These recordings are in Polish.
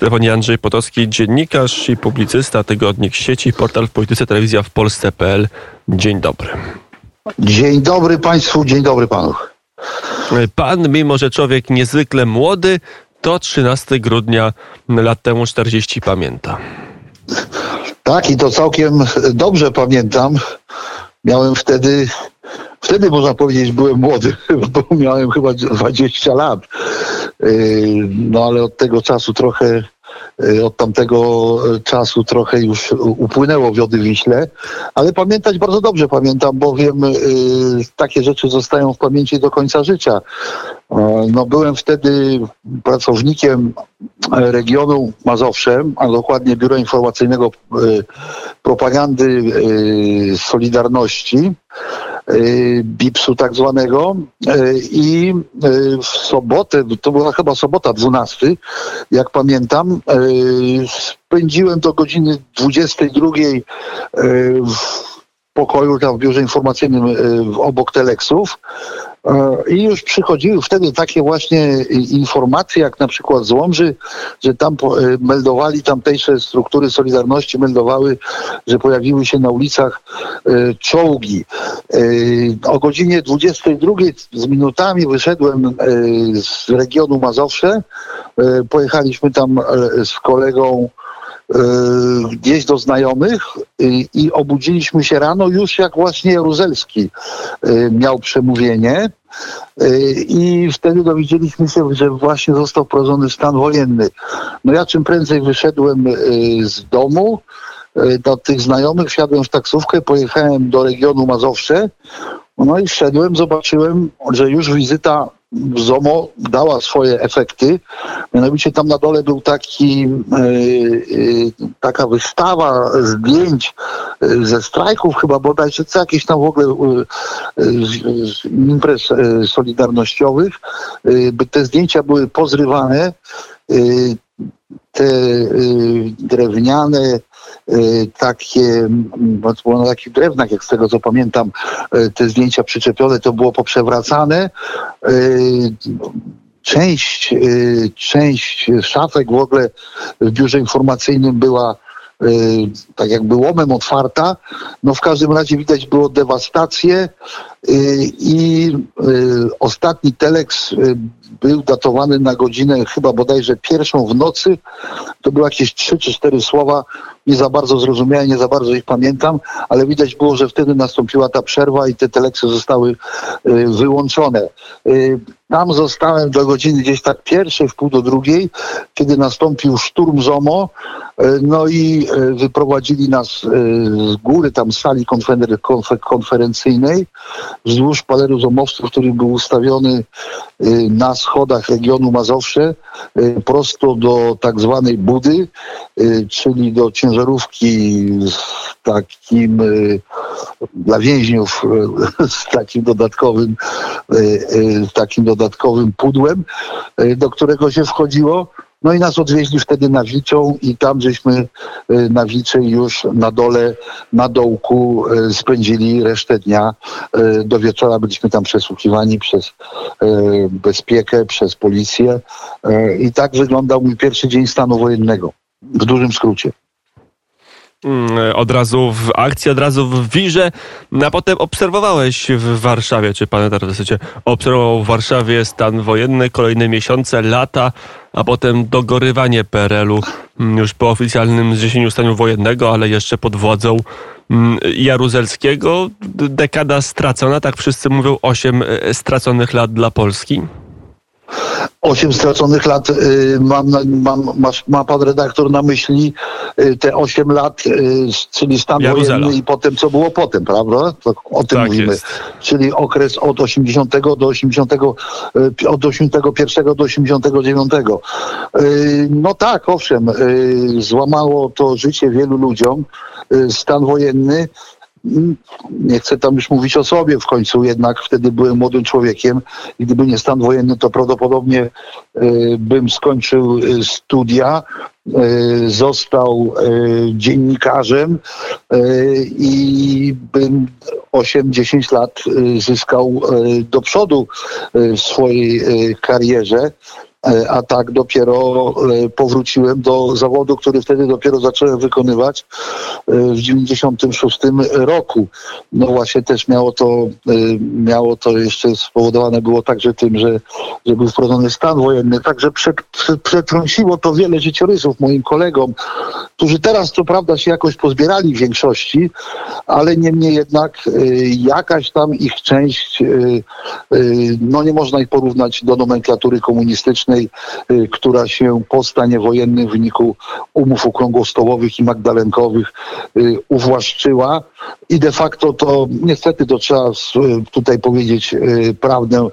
Telefonie Andrzej Potowski, dziennikarz i publicysta, tygodnik sieci, portal w polityce, telewizja w Polsce.pl. Dzień dobry. Dzień dobry Państwu, dzień dobry Panu. Pan, mimo że człowiek niezwykle młody, to 13 grudnia lat temu 40 pamięta. Tak, i to całkiem dobrze pamiętam. Miałem wtedy, wtedy można powiedzieć, byłem młody, bo miałem chyba 20 lat. Yy, no ale od tego czasu trochę, od tamtego czasu trochę już upłynęło wiody Wiśle, ale pamiętać bardzo dobrze pamiętam, bowiem yy, takie rzeczy zostają w pamięci do końca życia. No, byłem wtedy pracownikiem regionu Mazowsze, a dokładnie Biura Informacyjnego Propagandy Solidarności. Y, BIPS-u tak zwanego y, i y, w sobotę, to była chyba sobota 12, jak pamiętam, spędziłem do godziny 22 w pokoju tam w biurze informacyjnym obok Teleksów i już przychodziły wtedy takie właśnie informacje, jak na przykład z Łomży, że tam e, meldowali, tamtejsze struktury Solidarności meldowały, że pojawiły się na ulicach e, czołgi. E, o godzinie 22 z minutami wyszedłem z regionu Mazowsze. Pojechaliśmy tam z kolegą gdzieś do znajomych i obudziliśmy się rano już jak właśnie Jaruzelski miał przemówienie i wtedy dowiedzieliśmy się, że właśnie został wprowadzony stan wojenny. No ja czym prędzej wyszedłem z domu, do tych znajomych, wsiadłem w taksówkę, pojechałem do regionu Mazowsze, no i wszedłem, zobaczyłem, że już wizyta ZOMO dała swoje efekty. Mianowicie tam na dole był taki, yy, taka wystawa zdjęć ze strajków chyba bodajże, co jakieś tam w ogóle imprez solidarnościowych. Te zdjęcia były pozrywane. Te drewniane takie, bo było na takich drewnach, jak z tego co pamiętam, y, te zdjęcia przyczepione, to było poprzewracane. Y, część, część szafek w ogóle w biurze informacyjnym była tak jakby łomem otwarta. No w każdym razie widać było dewastację i ostatni teleks był datowany na godzinę chyba bodajże pierwszą w nocy. To były jakieś trzy czy cztery słowa nie za bardzo zrozumiałem, nie za bardzo ich pamiętam, ale widać było, że wtedy nastąpiła ta przerwa i te teleksy zostały y, wyłączone. Y, tam zostałem do godziny gdzieś tak pierwszej, w pół do drugiej, kiedy nastąpił szturm ZOMO, y, no i wyprowadzili nas z góry, tam z sali konfer konferencyjnej, wzdłuż paleru zomowców, który był ustawiony na schodach regionu Mazowsze, prosto do tak zwanej Budy, czyli do ciężarówki z takim y, dla więźniów y, z takim dodatkowym y, takim dodatkowym pudłem, do którego się wchodziło. No i nas odwieźli wtedy na Wicią i tam żeśmy na Wiczy już na dole, na dołku spędzili resztę dnia. Do wieczora byliśmy tam przesłuchiwani przez bezpiekę, przez policję i tak wyglądał mój pierwszy dzień stanu wojennego. W dużym skrócie. Mm, od razu w akcji, od razu w wirze, a potem obserwowałeś w Warszawie, czy pan w obserwował w Warszawie stan wojenny, kolejne miesiące, lata, a potem dogorywanie PRL-u mm, już po oficjalnym zniesieniu stanu wojennego, ale jeszcze pod wodzą mm, Jaruzelskiego. Dekada stracona, tak wszyscy mówią, osiem e, straconych lat dla Polski. Osiem straconych lat y, mam, mam, ma pan redaktor na myśli y, te osiem lat, y, czyli stan Jaruzela. wojenny i potem co było potem, prawda? O tym tak mówimy. Jest. Czyli okres od 80 do 80, od 81 do 89. No tak, owszem, złamało to życie wielu ludziom. Stan wojenny nie chcę tam już mówić o sobie w końcu, jednak wtedy byłem młodym człowiekiem i gdyby nie stan wojenny, to prawdopodobnie y, bym skończył y, studia, y, został dziennikarzem i bym 8-10 lat zyskał do przodu w swojej karierze. E, a tak dopiero e, powróciłem do zawodu, który wtedy dopiero zacząłem wykonywać e, w 96 roku. No właśnie też miało to, miało to jeszcze spowodowane było także tym, że, że był wprowadzony stan wojenny, także przetrąciło to wiele życiorysów moim kolegom, którzy teraz co prawda się jakoś pozbierali w większości, ale niemniej jednak jakaś tam ich część, no nie można ich porównać do nomenklatury komunistycznej, Y, która się po stanie wojennym w wyniku umów okrągłostołowych i magdalenkowych y, uwłaszczyła i de facto to niestety to trzeba y, tutaj powiedzieć prawdę,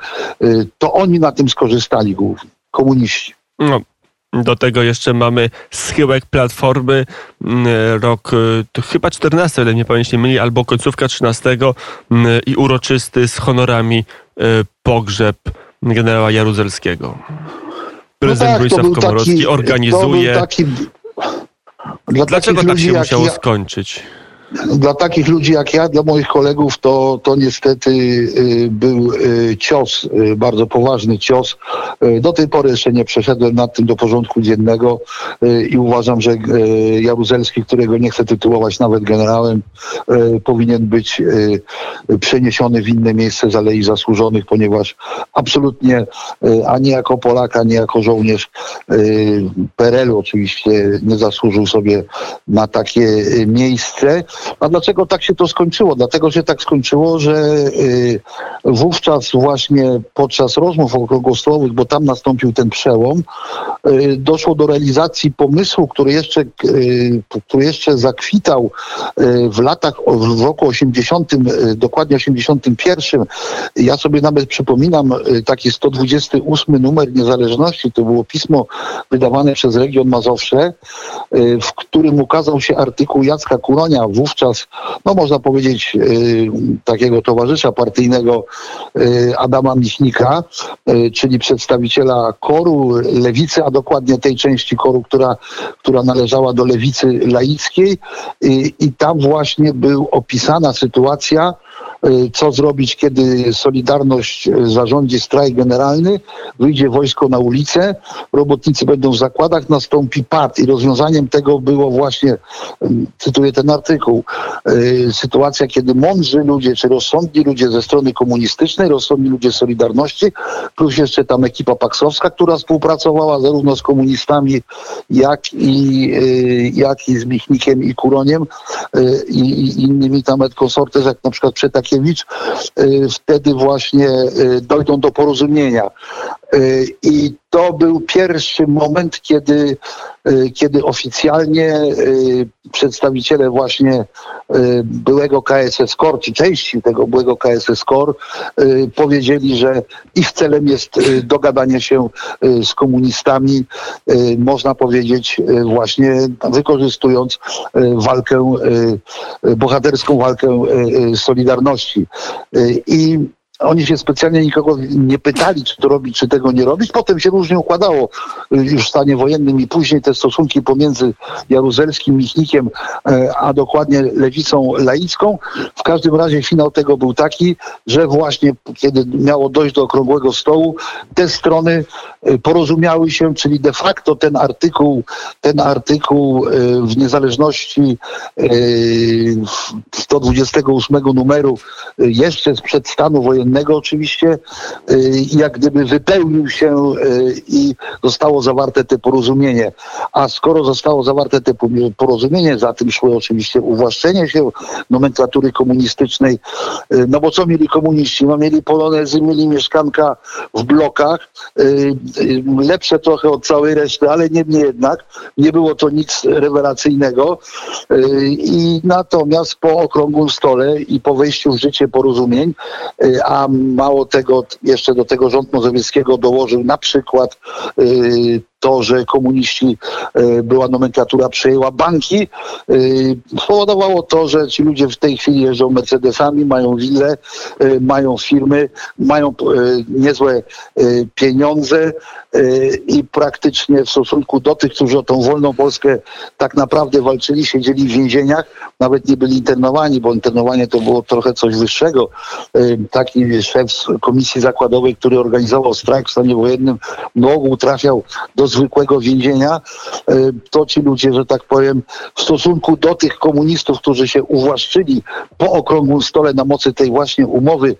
to oni na tym skorzystali głównie, komuniści. No. Do tego jeszcze mamy schyłek Platformy, rok chyba 14, ale nie pamiętam myli, albo końcówka 13 i uroczysty z honorami pogrzeb generała Jaruzelskiego prezydent no tak, Bronisław Komorowski taki, organizuje. Taki, Dlaczego tak się musiało ja, skończyć? Dla takich ludzi jak ja, dla moich kolegów, to, to niestety y, był y, cios, y, bardzo poważny cios. Do tej pory jeszcze nie przeszedłem nad tym do porządku dziennego i uważam, że Jaruzelski, którego nie chcę tytułować nawet generałem, powinien być przeniesiony w inne miejsce z Alei Zasłużonych, ponieważ absolutnie ani jako Polak, ani jako żołnierz PRL-u oczywiście nie zasłużył sobie na takie miejsce. A dlaczego tak się to skończyło? Dlatego się tak skończyło, że y, wówczas właśnie podczas rozmów okrągłostołowych, bo tam nastąpił ten przełom, y, doszło do realizacji pomysłu, który jeszcze, y, który jeszcze zakwitał w latach, w roku 80, dokładnie 81. Ja sobie nawet przypominam taki 128 numer Niezależności, to było pismo wydawane przez Region Mazowsze, w którym ukazał się artykuł Jacka Kuronia, wówczas, no można powiedzieć, y, takiego towarzysza partyjnego y, Adama Michnika, y, czyli przedstawiciela koru lewicy, a dokładnie tej części koru, która, która należała do lewicy laickiej. I tam właśnie był opisana sytuacja, co zrobić, kiedy Solidarność y, zarządzi strajk generalny, wyjdzie wojsko na ulicę, robotnicy będą w zakładach, nastąpi pad i rozwiązaniem tego było właśnie, y, cytuję ten artykuł, sytuacja, kiedy mądrzy ludzie, czy rozsądni ludzie ze strony komunistycznej, rozsądni ludzie Solidarności, plus jeszcze tam ekipa paksowska, która współpracowała zarówno z komunistami, jak i, jak i z Michnikiem i Kuroniem i, innymi tam konsortes, jak na przykład Przetak Markiewicz, y, wtedy właśnie y, dojdą do porozumienia. Y, I to był pierwszy moment, kiedy, kiedy oficjalnie przedstawiciele właśnie byłego KSS KOR, czy części tego byłego KSS KOR powiedzieli, że ich celem jest dogadanie się z komunistami, można powiedzieć właśnie wykorzystując walkę, bohaterską walkę Solidarności. I oni się specjalnie nikogo nie pytali, czy to robić, czy tego nie robić. Potem się różnie układało już w stanie wojennym i później te stosunki pomiędzy Jaruzelskim, Michnikiem, e, a dokładnie lewicą laicką. W każdym razie finał tego był taki, że właśnie kiedy miało dojść do okrągłego stołu, te strony y, porozumiały się, czyli de facto ten artykuł, ten artykuł y, w niezależności 128 numeru jeszcze sprzed stanu wojennego wojennego oczywiście y, jak gdyby wypełnił się y, i zostało zawarte te porozumienie. A skoro zostało zawarte te porozumienie, za tym szło oczywiście uwłaszczenie się nomenklatury komunistycznej, y, no bo co mieli komuniści? No mieli polonezy, mieli mieszkanka w blokach, lepsze trochę od całej reszty, ale niemniej jednak nie było to nic rewelacyjnego i natomiast po okrągłym stole i po wejściu w życie porozumień, a mało tego, jeszcze do tego rząd Mozowieckiego dołożył na przykład y, to, że komuniści, była nomenklatura, przejęła banki, spowodowało to, że ci ludzie w tej chwili jeżdżą Mercedesami, mają wille, mają firmy, mają niezłe pieniądze i praktycznie w stosunku do tych, którzy o tą wolną Polskę tak naprawdę walczyli, siedzieli w więzieniach, nawet nie byli internowani, bo internowanie to było trochę coś wyższego. Taki szef komisji zakładowej, który organizował strajk w stanie wojennym, mógł trafiał do zwykłego więzienia. To ci ludzie, że tak powiem, w stosunku do tych komunistów, którzy się uwłaszczyli po okrągłym stole na mocy tej właśnie umowy,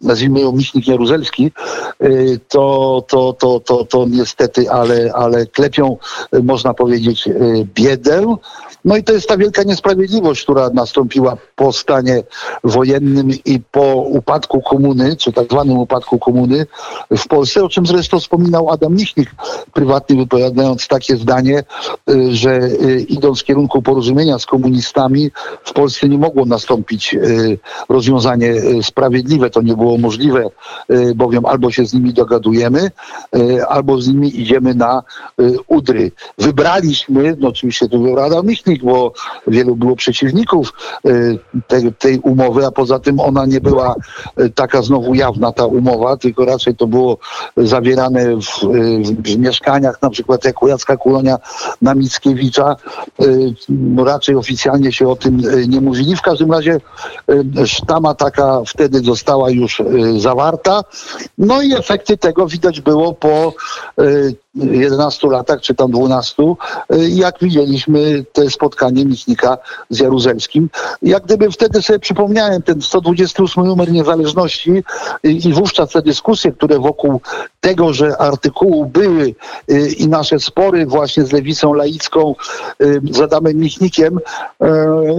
nazwijmy ją Michnik Jaruzelski, to, to, to, to, to niestety, ale, ale klepią, można powiedzieć, biedę. No i to jest ta wielka niesprawiedliwość, która nastąpiła po stanie wojennym i po upadku komuny, czy tak zwanym upadku komuny w Polsce, o czym zresztą wspominał Adam Michnik, prywatnie wypowiadając takie zdanie, y, że y, idąc w kierunku porozumienia z komunistami, w Polsce nie mogło nastąpić y, rozwiązanie sprawiedliwe. To nie było możliwe, bowiem albo się z nimi dogadujemy, albo z nimi idziemy na udry. Wybraliśmy, no oczywiście to był Adam Michnik, bo wielu było przeciwników tej, tej umowy, a poza tym ona nie była taka znowu jawna, ta umowa, tylko raczej to było zawierane w, w mieszkaniach, na przykład jak u Kulonia na Mickiewicza. Raczej oficjalnie się o tym nie mówili. W każdym razie sztama taka wtedy została już zawarta. No i efekty tego widać było po 11 latach, czy tam 12, y, jak widzieliśmy te spotkanie Michnika z Jaruzelskim. Jak gdyby wtedy sobie przypomniałem ten 128 numer Niezależności y, i wówczas te dyskusje, które wokół tego, że artykułu były y, i nasze spory właśnie z lewicą laicką, z Adamem Michnikiem,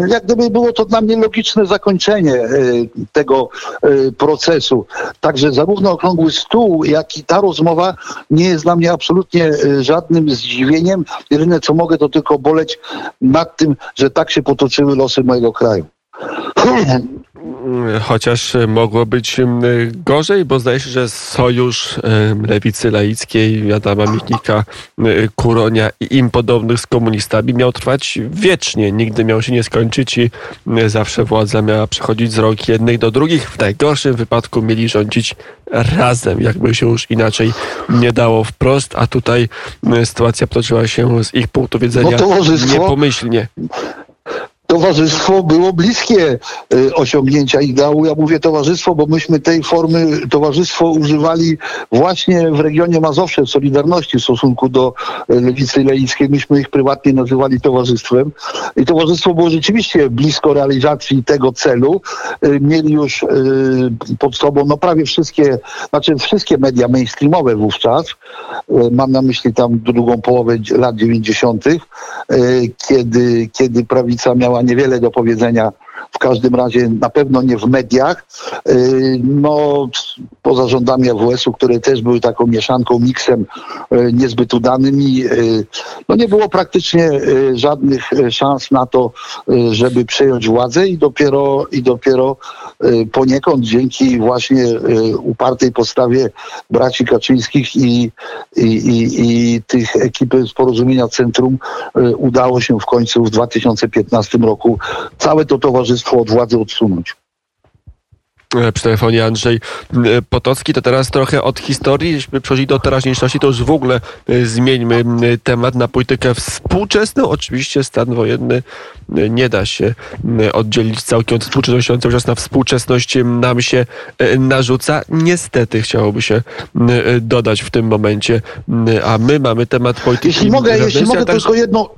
jak gdyby było to dla mnie logiczne zakończenie tego procesu. Także zarówno okrągły stół, jak i ta rozmowa nie jest dla mnie absolutnie absolutnie y, żadnym zdziwieniem. Jedyne co mogę to tylko boleć nad tym, że tak się potoczyły losy mojego kraju. Chociaż mogło być gorzej, bo zdaje się, że sojusz lewicy laickiej, Adama Michnika, Kuronia i im podobnych z komunistami miał trwać wiecznie. Nigdy miał się nie skończyć i zawsze władza miała przechodzić z rąk jednych do drugich. W najgorszym wypadku mieli rządzić razem, jakby się już inaczej nie dało wprost, a tutaj sytuacja potoczyła się z ich punktu widzenia niepomyślnie towarzystwo było bliskie y, osiągnięcia ideału. Ja mówię towarzystwo, bo myśmy tej formy towarzystwo używali właśnie w regionie Mazowsze w Solidarności w stosunku do y, lewicy leickiej. Myśmy ich prywatnie nazywali towarzystwem i towarzystwo było rzeczywiście blisko realizacji tego celu. Y, mieli już pod sobą no prawie wszystkie, znaczy wszystkie media mainstreamowe wówczas. Mam na myśli tam drugą połowę lat 90., kiedy, kiedy prawica miała niewiele do powiedzenia w każdym razie na pewno nie w mediach. Y, no, poza rządami AWS-u, które też były taką mieszanką, miksem y, niezbyt udanymi, y, no nie było praktycznie żadnych szans na to, żeby przejąć władzę i dopiero, i dopiero poniekąd dzięki właśnie upartej postawie braci Kaczyńskich i, i, i, i tych ekipy z porozumienia Centrum udało się w końcu w 2015 roku całe to towarzystwo od władzy odsunąć. E, przy telefonie Andrzej e, Potocki. To teraz trochę od historii, jeśli przechodzili do teraźniejszości, to już w ogóle e, zmieńmy temat na politykę współczesną. Oczywiście stan wojenny nie da się oddzielić całkiem od współczesności. Cały czas na współczesność nam się narzuca. Niestety chciałoby się dodać w tym momencie, a my mamy temat polityki. Jeśli mogę, jeśli mogę tylko jedno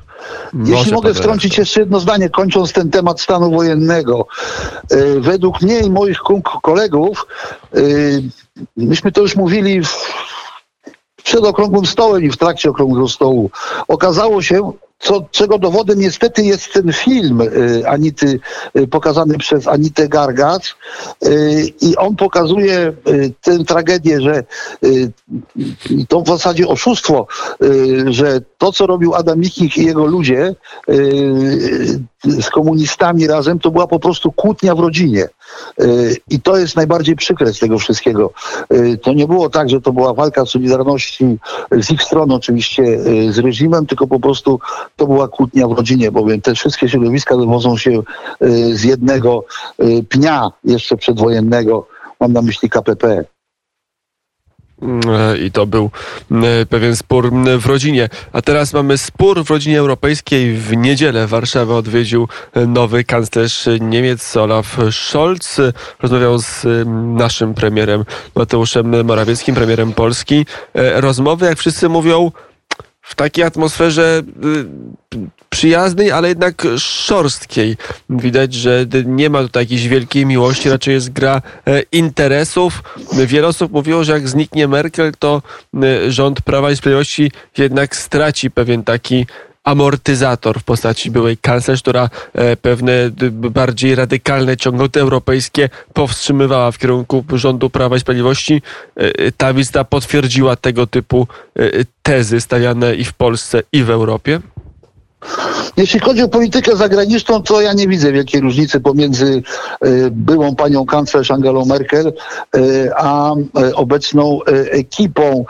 jeśli mogę wtrącić jeszcze jedno zdanie, kończąc ten temat stanu wojennego. E, według mnie i moich kolegów, e, myśmy to już mówili przed okrągłym stołem i w trakcie okrągłego stołu. Okazało się, co, czego dowodem niestety jest ten film y, Anity, y, pokazany przez Anitę Gargac y, i on pokazuje tę tragedię, że to w zasadzie oszustwo, że to, co robił Adam Michnik i jego ludzie, z komunistami razem, to była po prostu kłótnia w rodzinie. I to jest najbardziej przykre z tego wszystkiego. To nie było tak, że to była walka Solidarności z ich strony oczywiście z reżimem, tylko po prostu to była kłótnia w rodzinie, bowiem te wszystkie środowiska wywodzą się z jednego pnia jeszcze przedwojennego, mam na myśli KPP. E, I to był e, pewien spór w rodzinie. A teraz mamy spór w rodzinie europejskiej. W niedzielę Warszawę odwiedził e, nowy kanclerz Niemiec Olaf Scholz. Rozmawiał z naszym premierem Mateuszem Morawieckim, premierem Polski. Rozmowy, jak wszyscy mówią, w takiej atmosferze y, przyjaznej, ale jednak szorstkiej. Widać, że nie ma tutaj jakiejś wielkiej miłości, raczej jest gra e, interesów. Wiele osób mówiło, że jak zniknie Merkel, to y, rząd Prawa i Sprawiedliwości jednak straci pewien taki amortyzator w postaci byłej kanclerz, która e, pewne bardziej radykalne ciągoty europejskie powstrzymywała w kierunku rządu Prawa i Sprawiedliwości. E, ta wizyta potwierdziła tego typu e, tezy stawiane i w Polsce, i w Europie? Jeśli chodzi o politykę zagraniczną, to ja nie widzę wielkiej różnicy pomiędzy y, byłą panią kanclerz Angelą Merkel y, a y, obecną ekipą.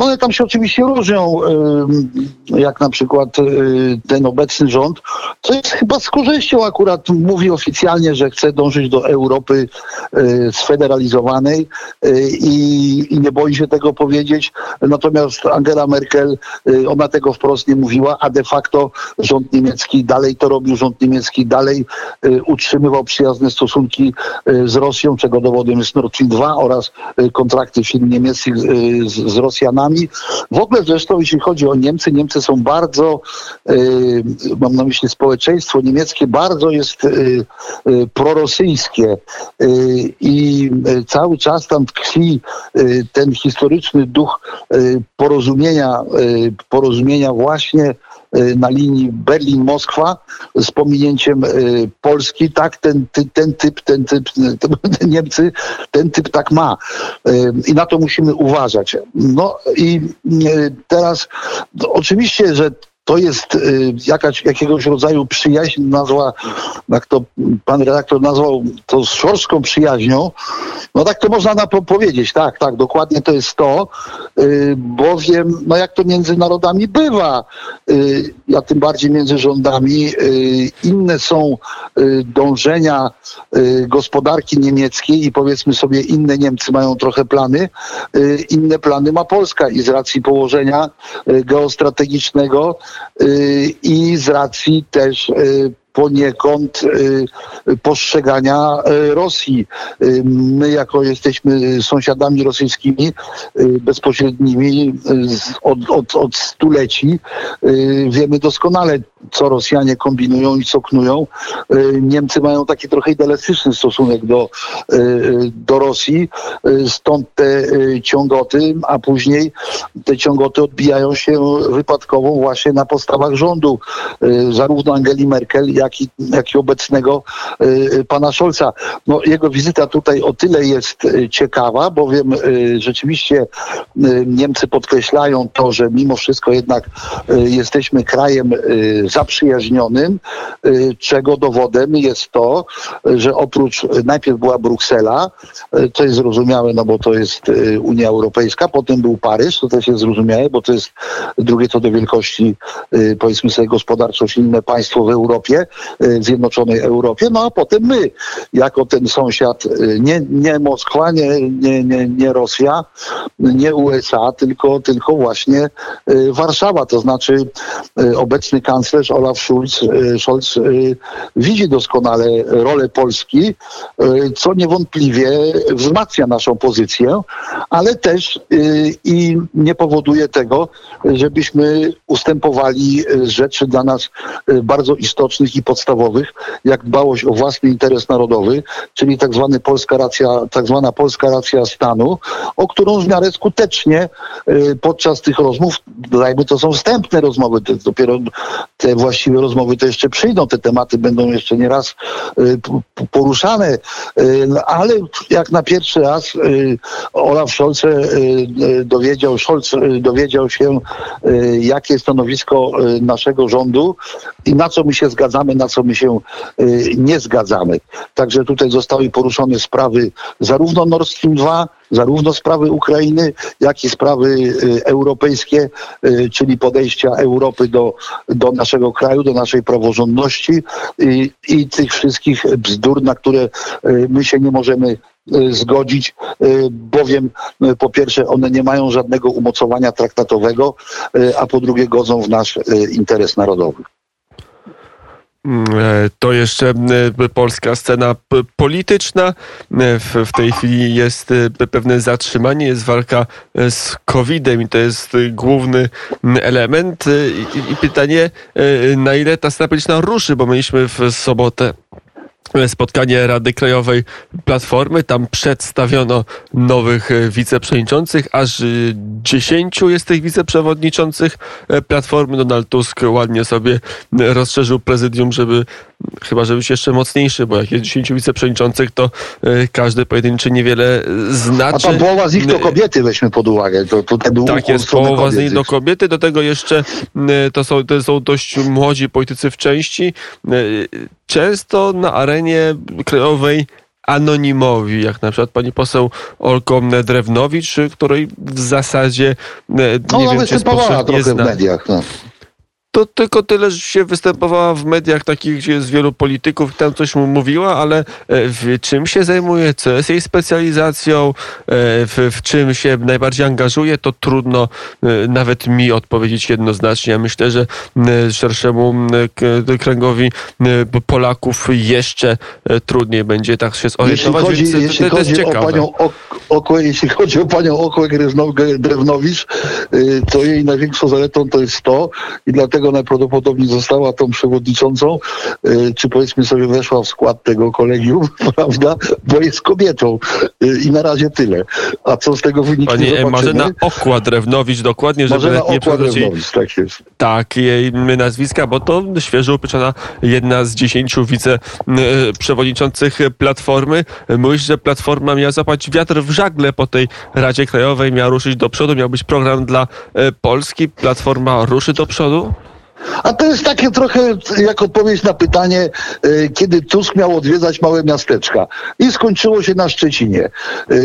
One tam się oczywiście różnią, jak na przykład ten obecny rząd, co jest chyba z korzyścią akurat mówi oficjalnie, że chce dążyć do Europy sfederalizowanej i nie boi się tego powiedzieć. Natomiast Angela Merkel, ona tego wprost nie mówiła, a de facto rząd niemiecki dalej to robił, rząd niemiecki dalej y, utrzymywał przyjazne stosunki y, z Rosją, czego dowodem jest Nord Stream 2 oraz y, kontrakty firm niemieckich z, z Rosjanami. W ogóle zresztą, jeśli chodzi o Niemcy, Niemcy są bardzo, mam na myśli społeczeństwo niemieckie, bardzo jest prorosyjskie i cały czas tam tkwi ten historyczny duch porozumienia, porozumienia właśnie na linii Berlin-Moskwa z pominięciem y, Polski, tak, ten, ten typ, ten typ, ten, Niemcy, ten typ tak ma. Y, I na to musimy uważać. No i teraz oczywiście, że to jest y, jakaś, jakiegoś rodzaju przyjaźń, nazwa, jak to pan redaktor nazwał, to z szorstką przyjaźnią. No tak to można na, powiedzieć, tak, tak, dokładnie to jest to, y, bowiem, no jak to między narodami bywa, y, a tym bardziej między rządami, inne są dążenia gospodarki niemieckiej i powiedzmy sobie inne Niemcy mają trochę plany, inne plany ma Polska i z racji położenia geostrategicznego i z racji też y, poniekąd y, postrzegania Rosji. My, jako jesteśmy sąsiadami rosyjskimi bezpośrednimi od, od, od stuleci, wiemy doskonale, co Rosjanie kombinują i co knują. Niemcy mają taki trochę idealistyczny stosunek do, do Rosji, stąd te ciągoty, a później te ciągoty odbijają się wypadkowo właśnie na postawach rządu, zarówno Angeli Merkel, jak i, jak i obecnego pana Scholza. No, jego wizyta tutaj o tyle jest ciekawa, bowiem rzeczywiście Niemcy podkreślają to, że mimo wszystko jednak jesteśmy krajem zaprzyjaźnionym, y, czego dowodem jest to, że oprócz najpierw była Bruksela, y, to jest zrozumiałe, no bo to jest y, Unia Europejska, potem był Paryż, to też jest zrozumiałe, bo to jest drugie co do wielkości, powiedzmy sobie gospodarczo silne państwo w Europie, Zjednoczonej Europie, no a potem my, jako ten sąsiad, nie, nie Moskwa, nie, nie, nie, nie Rosja, nie USA, tylko, tylko właśnie Warszawa, to znaczy obecny kanclerz Olaf Scholz, Scholz widzi doskonale rolę Polski, co niewątpliwie wzmacnia naszą pozycję, ale też i nie powoduje tego, żebyśmy ustępowali rzeczy dla nas bardzo istotnych podstawowych, jak dbałość o własny interes narodowy, czyli tak, zwany polska racja, tak zwana polska racja stanu, o którą w miarę skutecznie podczas tych rozmów, dajmy to są wstępne rozmowy, dopiero te właściwe rozmowy to jeszcze przyjdą, te tematy będą jeszcze nie raz y, poruszane, y, ale jak na pierwszy raz y, Olaf Scholz dowiedział, Scholz dowiedział się, jakie jest stanowisko naszego rządu i na co my się zgadzamy na co my się nie zgadzamy. Także tutaj zostały poruszone sprawy zarówno Nord Stream 2, zarówno sprawy Ukrainy, jak i sprawy europejskie, czyli podejścia Europy do, do naszego kraju, do naszej praworządności i, i tych wszystkich bzdur, na które my się nie możemy Y, zgodzić, y, bowiem y, po pierwsze one nie mają żadnego umocowania traktatowego, a po drugie godzą w nasz interes narodowy. Mm, e, to jeszcze polska scena polityczna. W, w tej chwili jest pewne zatrzymanie, jest walka z COVID-em i to jest główny element. I, i pytanie, na ile ta scena polityczna ruszy, bo mieliśmy w sobotę spotkanie Rady Krajowej Platformy. Tam przedstawiono nowych e, wiceprzewodniczących, aż e, dziesięciu jest tych wiceprzewodniczących e, Platformy. Donald Tusk ładnie sobie rozszerzył prezydium, żeby chyba żeby być jeszcze mocniejszy, bo jak jest 10 wiceprzewodniczących, to każdy pojedynczy niewiele znaczy. A tam połowa z nich to kobiety, weźmy pod uwagę. To, to tak jest, połowa z nich do kobiety, do tego jeszcze to są, to są dość młodzi politycy w części. Często na arenie krajowej anonimowi, jak na przykład pani poseł Olko Drewnowicz, której w zasadzie nie no, wiem, czy jest zna. w mediach. No to tylko tyle, że się występowała w mediach takich, gdzie jest wielu polityków i tam coś mu mówiła, ale e, w czym się zajmuje, co jest jej specjalizacją, e, w, w czym się najbardziej angażuje, to trudno e, nawet mi odpowiedzieć jednoznacznie. Ja myślę, że szerszemu kręgowi Polaków jeszcze trudniej będzie tak się zorientować. Jeśli chodzi, jeśli to, chodzi o panią Okłę, jeśli chodzi o panią Okłę Drewnowicz, to jej największą zaletą to jest to i dlatego dlatego najprawdopodobniej została tą przewodniczącą, e, czy powiedzmy sobie weszła w skład tego kolegium, prawda, bo jest kobietą e, i na razie tyle. A co z tego wyniknie Pani zobaczymy. Marzena Okład-Drewnowicz, dokładnie, żeby Marzena nie Okład-Drewnowicz, tak jest. Tak, jej nazwiska, bo to świeżo upieczona jedna z dziesięciu wiceprzewodniczących Platformy. Mówisz, że Platforma miała zapać wiatr w żagle po tej Radzie Krajowej, miała ruszyć do przodu, miał być program dla e, Polski. Platforma ruszy do przodu? A to jest takie trochę jak odpowiedź na pytanie, e, kiedy Tusk miał odwiedzać małe miasteczka. I skończyło się na Szczecinie.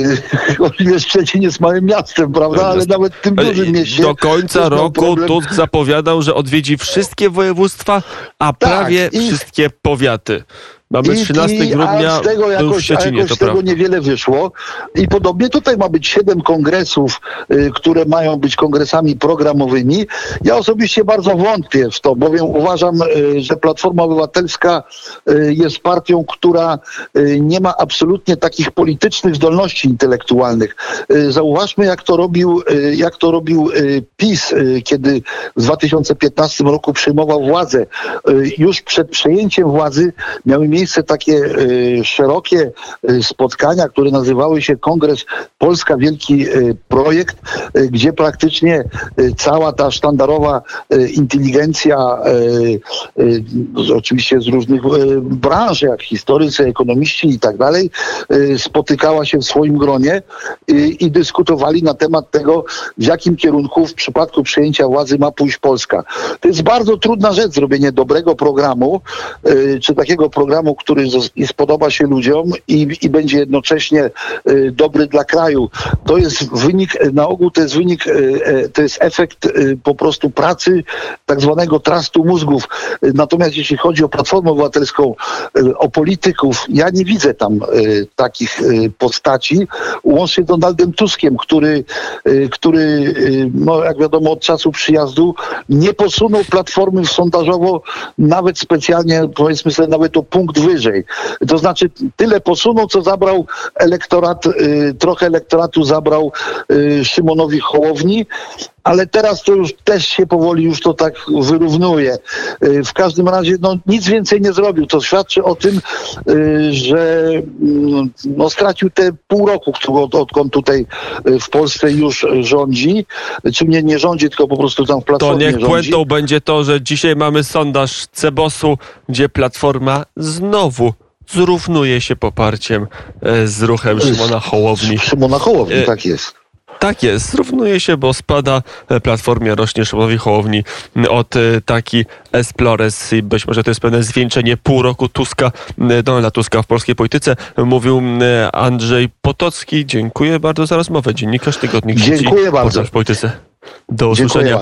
Oczywiście Szczecin jest małym miastem, prawda? Ale nawet w tym dużym mieście. Do końca roku problem. Tusk zapowiadał, że odwiedzi wszystkie województwa, a tak, prawie i... wszystkie powiaty. Mamy 13 I, grudnia, a z tego jakoś, Szczecinie, jakoś z tego prawda. niewiele wyszło. I podobnie tutaj ma być siedem kongresów, y, które mają być kongresami programowymi. Ja osobiście bardzo wątpię w to, bowiem uważam, y, że Platforma Obywatelska y, jest partią, która y, nie ma absolutnie takich politycznych zdolności intelektualnych. Y, zauważmy, jak to robił, y, jak to robił PiS, kiedy w 2015 roku przyjmował władzę. Już przed przejęciem władzy miały miejsce miejsce takie y, szerokie y, spotkania, które nazywały się Kongres Polska Wielki y, Projekt, gdzie praktycznie cała ta sztandarowa inteligencja, oczywiście z różnych branż, jak historycy, ekonomiści i tak dalej, spotykała się w swoim gronie i, i dyskutowali na temat tego, w jakim kierunku w przypadku przejęcia władzy ma pójść Polska. To jest bardzo trudna rzecz, zrobienie dobrego programu, czy takiego programu, który spodoba się ludziom i, i będzie jednocześnie y, dobry dla kraju. To jest wynik, na ogół to jest wynik, y, y, to jest efekt po prostu pracy tak zwanego trastu mózgów. Natomiast jeśli chodzi o Platformę Obywatelską, o polityków, ja nie widzę tam takich postaci, łącznie z Donaldem Tuskiem, który, który no jak wiadomo od czasu przyjazdu nie posunął Platformy sondażowo nawet specjalnie, powiedzmy sobie, nawet o punkt wyżej. To znaczy tyle posunął, co zabrał elektorat, y, trochę elektoratu zabrał y, Szymonowi Hołowni, ale teraz to już też się powoli już to tak wyrównuje. Y, w każdym razie no, nic więcej nie zrobił. To świadczy o tym, że mm, no, stracił te pół roku, odkąd tutaj w Polsce już rządzi. Czy nie, nie rządzi, tylko po prostu tam w Platformie To niech puentą będzie to, że dzisiaj mamy sondaż Cebosu, gdzie Platforma znowu zrównuje się poparciem e, z ruchem Szymona Hołowni. Szymona Hołowni, e, tak jest. Tak jest, zrównuje się, bo spada e, Platformie, rośnie Szymonowi Hołowni od e, taki Esplores i być może to jest pewne zwieńczenie pół roku Tuska, Donalda Tuska w polskiej polityce. Mówił Andrzej Potocki. Dziękuję bardzo za rozmowę. Dziennikarz Tygodnik Sieci, Dziękuję bardzo. W polityce. Do usłyszenia.